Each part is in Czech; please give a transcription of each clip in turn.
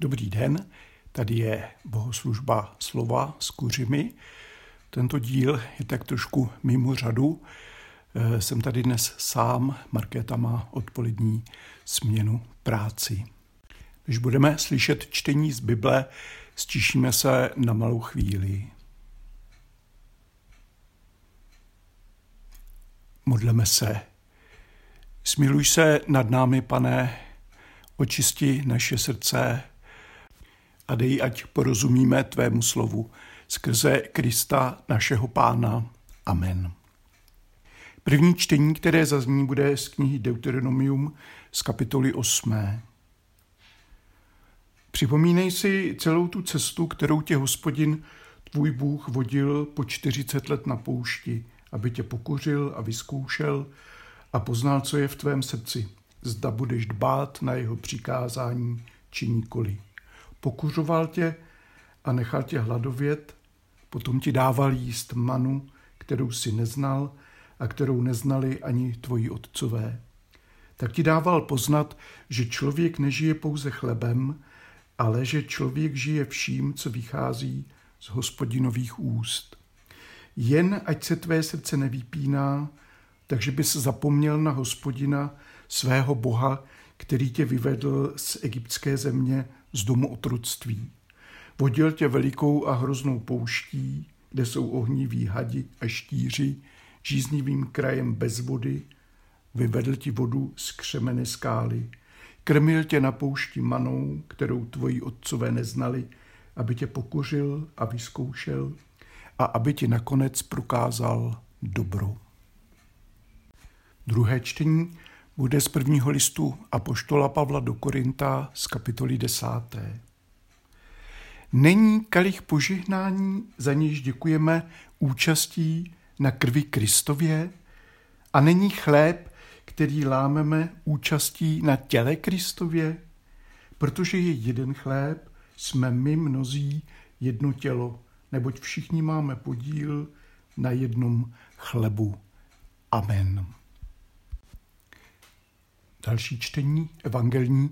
Dobrý den, tady je bohoslužba slova s kuřimi. Tento díl je tak trošku mimo řadu. Eh, jsem tady dnes sám, Markéta má odpolední směnu práci. Když budeme slyšet čtení z Bible, stišíme se na malou chvíli. Modleme se. Smiluj se nad námi, pane, očisti naše srdce a dej, ať porozumíme tvému slovu skrze Krista našeho Pána. Amen. První čtení, které zazní, bude z knihy Deuteronomium z kapitoly 8. Připomínej si celou tu cestu, kterou tě hospodin, tvůj Bůh, vodil po 40 let na poušti, aby tě pokořil a vyzkoušel a poznal, co je v tvém srdci. Zda budeš dbát na jeho přikázání či nikoli. Pokuřoval tě a nechal tě hladovět, potom ti dával jíst manu, kterou si neznal a kterou neznali ani tvoji otcové. Tak ti dával poznat, že člověk nežije pouze chlebem, ale že člověk žije vším, co vychází z hospodinových úst. Jen ať se tvé srdce nevypíná, takže bys zapomněl na hospodina, svého boha, který tě vyvedl z egyptské země, z domu otroctví. Vodil tě velikou a hroznou pouští, kde jsou ohniví hadi a štíři, žíznivým krajem bez vody, vyvedl ti vodu z křemene skály, krmil tě na poušti manou, kterou tvoji otcové neznali, aby tě pokořil a vyzkoušel a aby ti nakonec prokázal dobro. Druhé čtení bude z prvního listu Apoštola Pavla do Korinta z kapitoly desáté. Není kalich požehnání, za nějž děkujeme účastí na krvi Kristově? A není chléb, který lámeme účastí na těle Kristově? Protože je jeden chléb, jsme my mnozí jedno tělo, neboť všichni máme podíl na jednom chlebu. Amen. Další čtení evangelní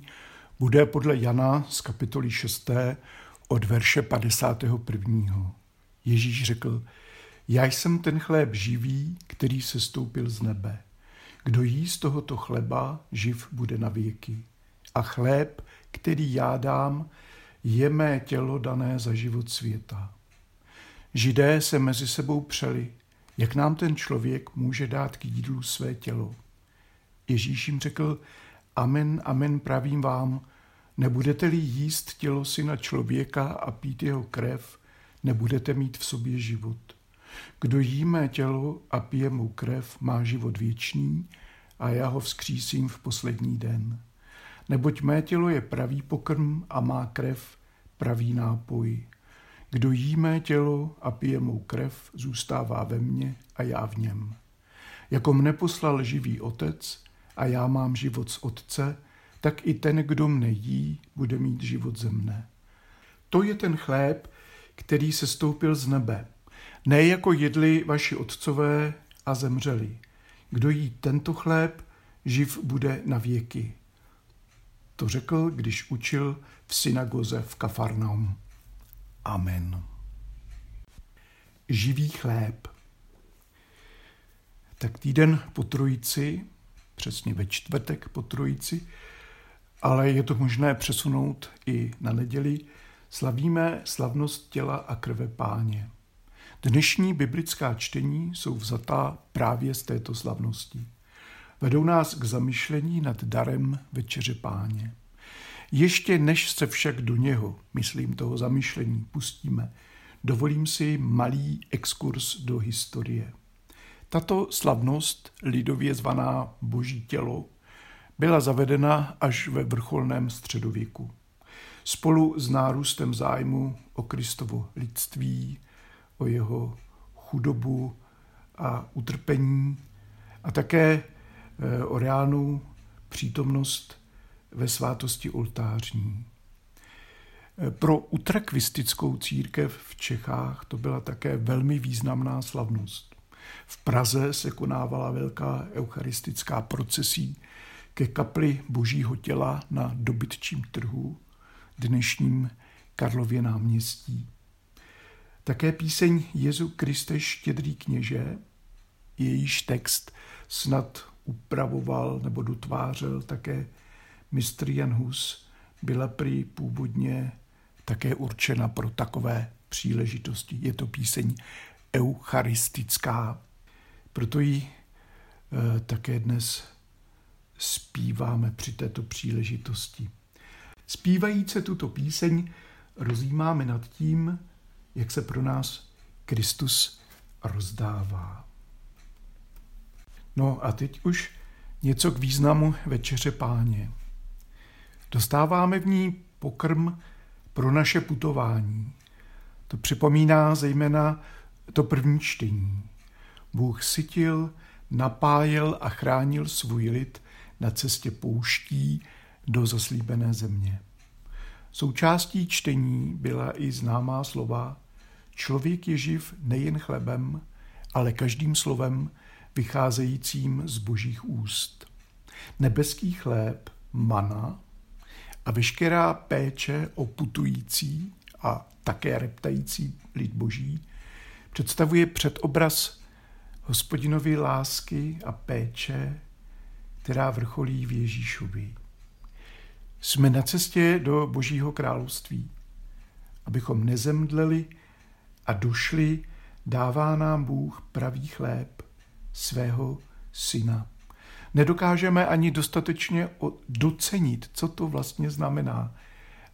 bude podle Jana z kapitoly 6. od verše 51. Ježíš řekl, já jsem ten chléb živý, který se stoupil z nebe. Kdo jí z tohoto chleba, živ bude na věky. A chléb, který já dám, je mé tělo dané za život světa. Židé se mezi sebou přeli, jak nám ten člověk může dát k jídlu své tělo. Ježíš jim řekl, amen, amen pravím vám, nebudete-li jíst tělo syna člověka a pít jeho krev, nebudete mít v sobě život. Kdo jí mé tělo a pije mou krev, má život věčný a já ho vzkřísím v poslední den. Neboť mé tělo je pravý pokrm a má krev pravý nápoj. Kdo jí mé tělo a pije mou krev, zůstává ve mně a já v něm. Jako mne poslal živý otec, a já mám život z Otce, tak i ten, kdo mne jí, bude mít život ze mne. To je ten chléb, který se stoupil z nebe. Ne jako jedli vaši otcové a zemřeli. Kdo jí tento chléb, živ bude na věky. To řekl, když učil v synagoze v Kafarnaum. Amen. Živý chléb. Tak týden po trojici přesně ve čtvrtek po trojici, ale je to možné přesunout i na neděli, slavíme slavnost těla a krve páně. Dnešní biblická čtení jsou vzatá právě z této slavnosti. Vedou nás k zamyšlení nad darem večeře páně. Ještě než se však do něho, myslím toho zamyšlení, pustíme, dovolím si malý exkurs do historie. Tato slavnost, lidově zvaná Boží tělo, byla zavedena až ve vrcholném středověku. Spolu s nárůstem zájmu o Kristovo lidství, o jeho chudobu a utrpení a také eh, o reálnou přítomnost ve svátosti oltářní. Eh, pro utrakvistickou církev v Čechách to byla také velmi významná slavnost. V Praze se konávala velká eucharistická procesí ke kapli božího těla na dobytčím trhu, dnešním Karlově náměstí. Také píseň Jezu Kriste štědrý kněže, jejíž text snad upravoval nebo dotvářel také mistr Jan Hus, byla prý původně také určena pro takové příležitosti. Je to píseň eucharistická, proto ji e, také dnes zpíváme při této příležitosti. Zpívajíce tuto píseň rozjímáme nad tím, jak se pro nás Kristus rozdává. No a teď už něco k významu večeře páně. Dostáváme v ní pokrm pro naše putování. To připomíná zejména to první čtení. Bůh sytil, napájel a chránil svůj lid na cestě pouští do zaslíbené země. Součástí čtení byla i známá slova Člověk je živ nejen chlebem, ale každým slovem vycházejícím z božích úst. Nebeský chléb, mana a veškerá péče o putující a také reptající lid boží představuje předobraz hospodinovy lásky a péče, která vrcholí v Ježíšovi. Jsme na cestě do Božího království. Abychom nezemdleli a došli, dává nám Bůh pravý chléb svého syna. Nedokážeme ani dostatečně docenit, co to vlastně znamená,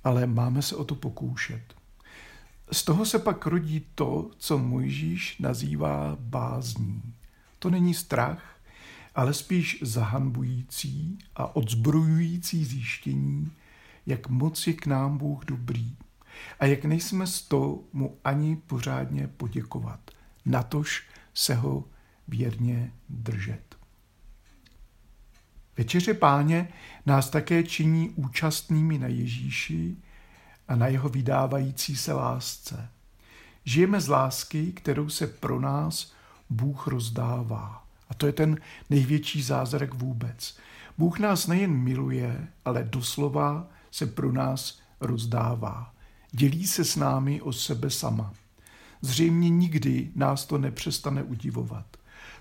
ale máme se o to pokoušet. Z toho se pak rodí to, co Mojžíš nazývá bázní. To není strach, ale spíš zahanbující a odzbrojující zjištění, jak moc je k nám Bůh dobrý a jak nejsme z to mu ani pořádně poděkovat, natož se ho věrně držet. Večeře páně nás také činí účastnými na Ježíši a na jeho vydávající se lásce. Žijeme z lásky, kterou se pro nás Bůh rozdává. A to je ten největší zázrak vůbec. Bůh nás nejen miluje, ale doslova se pro nás rozdává. Dělí se s námi o sebe sama. Zřejmě nikdy nás to nepřestane udivovat.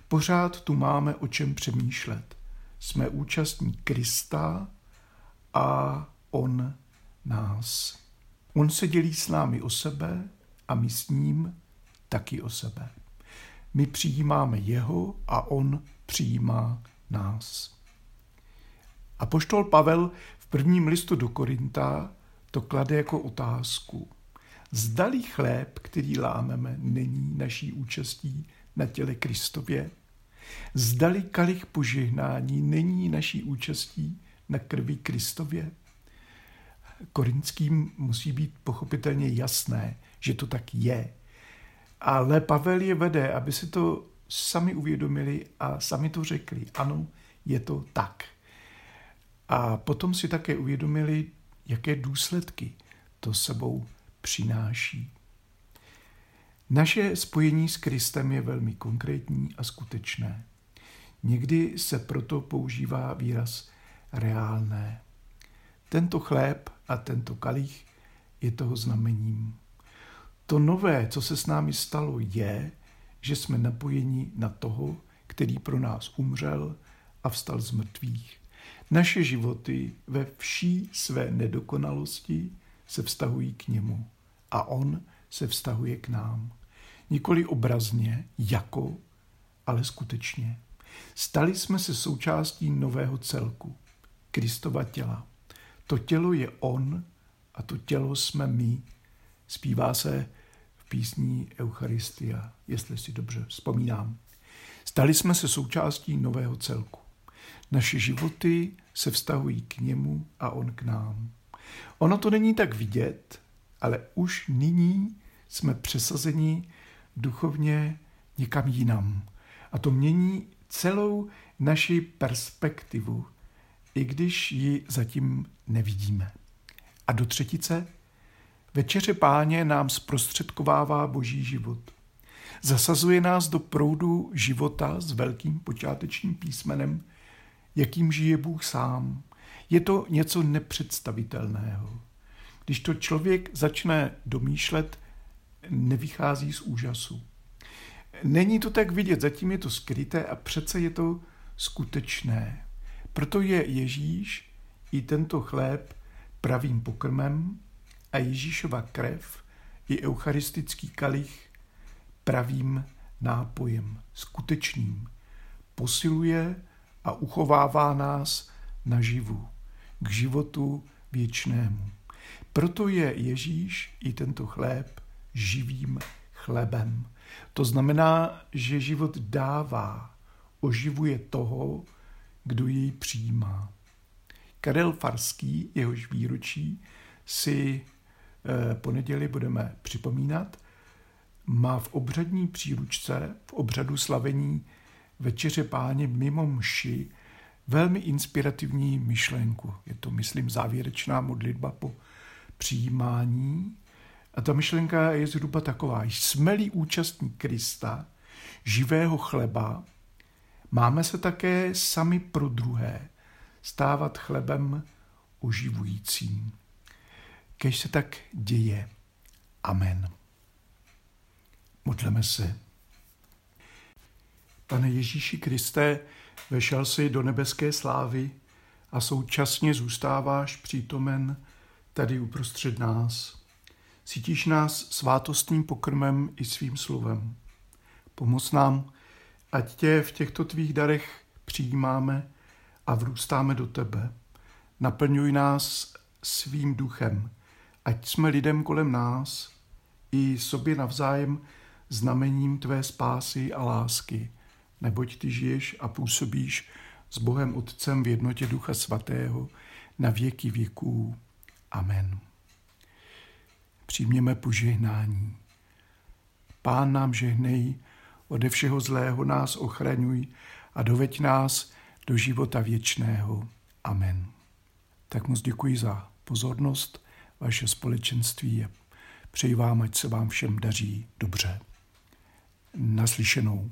Pořád tu máme o čem přemýšlet. Jsme účastní Krista a On nás. On se dělí s námi o sebe a my s ním taky o sebe. My přijímáme jeho a on přijímá nás. A poštol Pavel v prvním listu do Korinta to klade jako otázku. Zdalí chléb, který lámeme, není naší účastí na těle Kristově? Zdali kalich požehnání není naší účastí na krvi Kristově? Korinským musí být pochopitelně jasné, že to tak je. Ale Pavel je vede, aby si to sami uvědomili a sami to řekli. Ano, je to tak. A potom si také uvědomili, jaké důsledky to sebou přináší. Naše spojení s Kristem je velmi konkrétní a skutečné. Někdy se proto používá výraz reálné. Tento chléb a tento kalich je toho znamením. To nové, co se s námi stalo, je, že jsme napojeni na toho, který pro nás umřel a vstal z mrtvých. Naše životy ve vší své nedokonalosti se vztahují k němu a on se vztahuje k nám. Nikoli obrazně, jako, ale skutečně. Stali jsme se součástí nového celku, Kristova těla. To tělo je on a to tělo jsme my. Zpívá se v písní Eucharistia, jestli si dobře vzpomínám. Stali jsme se součástí nového celku. Naše životy se vztahují k němu a on k nám. Ono to není tak vidět, ale už nyní jsme přesazeni duchovně někam jinam. A to mění celou naši perspektivu, i když ji zatím nevidíme. A do třetice, večeře páně nám zprostředkovává boží život. Zasazuje nás do proudu života s velkým počátečním písmenem, jakým žije Bůh sám. Je to něco nepředstavitelného. Když to člověk začne domýšlet, nevychází z úžasu. Není to tak vidět, zatím je to skryté a přece je to skutečné. Proto je Ježíš i tento chléb pravým pokrmem a Ježíšova krev i eucharistický kalich pravým nápojem, skutečným. Posiluje a uchovává nás naživu, k životu věčnému. Proto je Ježíš i tento chléb živým chlebem. To znamená, že život dává, oživuje toho, kdo jej přijímá. Karel Farský, jehož výročí si eh, poneděli budeme připomínat, má v obřadní příručce, v obřadu slavení Večeře páně mimo mši velmi inspirativní myšlenku. Je to, myslím, závěrečná modlitba po přijímání. A ta myšlenka je zhruba taková. Jsme-li účastní Krista, živého chleba, máme se také sami pro druhé stávat chlebem oživujícím. Kež se tak děje. Amen. Modleme se. Pane Ježíši Kriste, vešel jsi do nebeské slávy a současně zůstáváš přítomen tady uprostřed nás. Cítíš nás svátostným pokrmem i svým slovem. Pomoz nám, ať tě v těchto tvých darech přijímáme a vrůstáme do tebe. Naplňuj nás svým duchem, ať jsme lidem kolem nás i sobě navzájem znamením tvé spásy a lásky, neboť ty žiješ a působíš s Bohem Otcem v jednotě Ducha Svatého na věky věků. Amen. Přijměme požehnání. Pán nám žehnej, ode všeho zlého nás ochraňuj a doveď nás do života věčného. Amen. Tak moc děkuji za pozornost, vaše společenství a přeji vám, ať se vám všem daří dobře. Naslyšenou.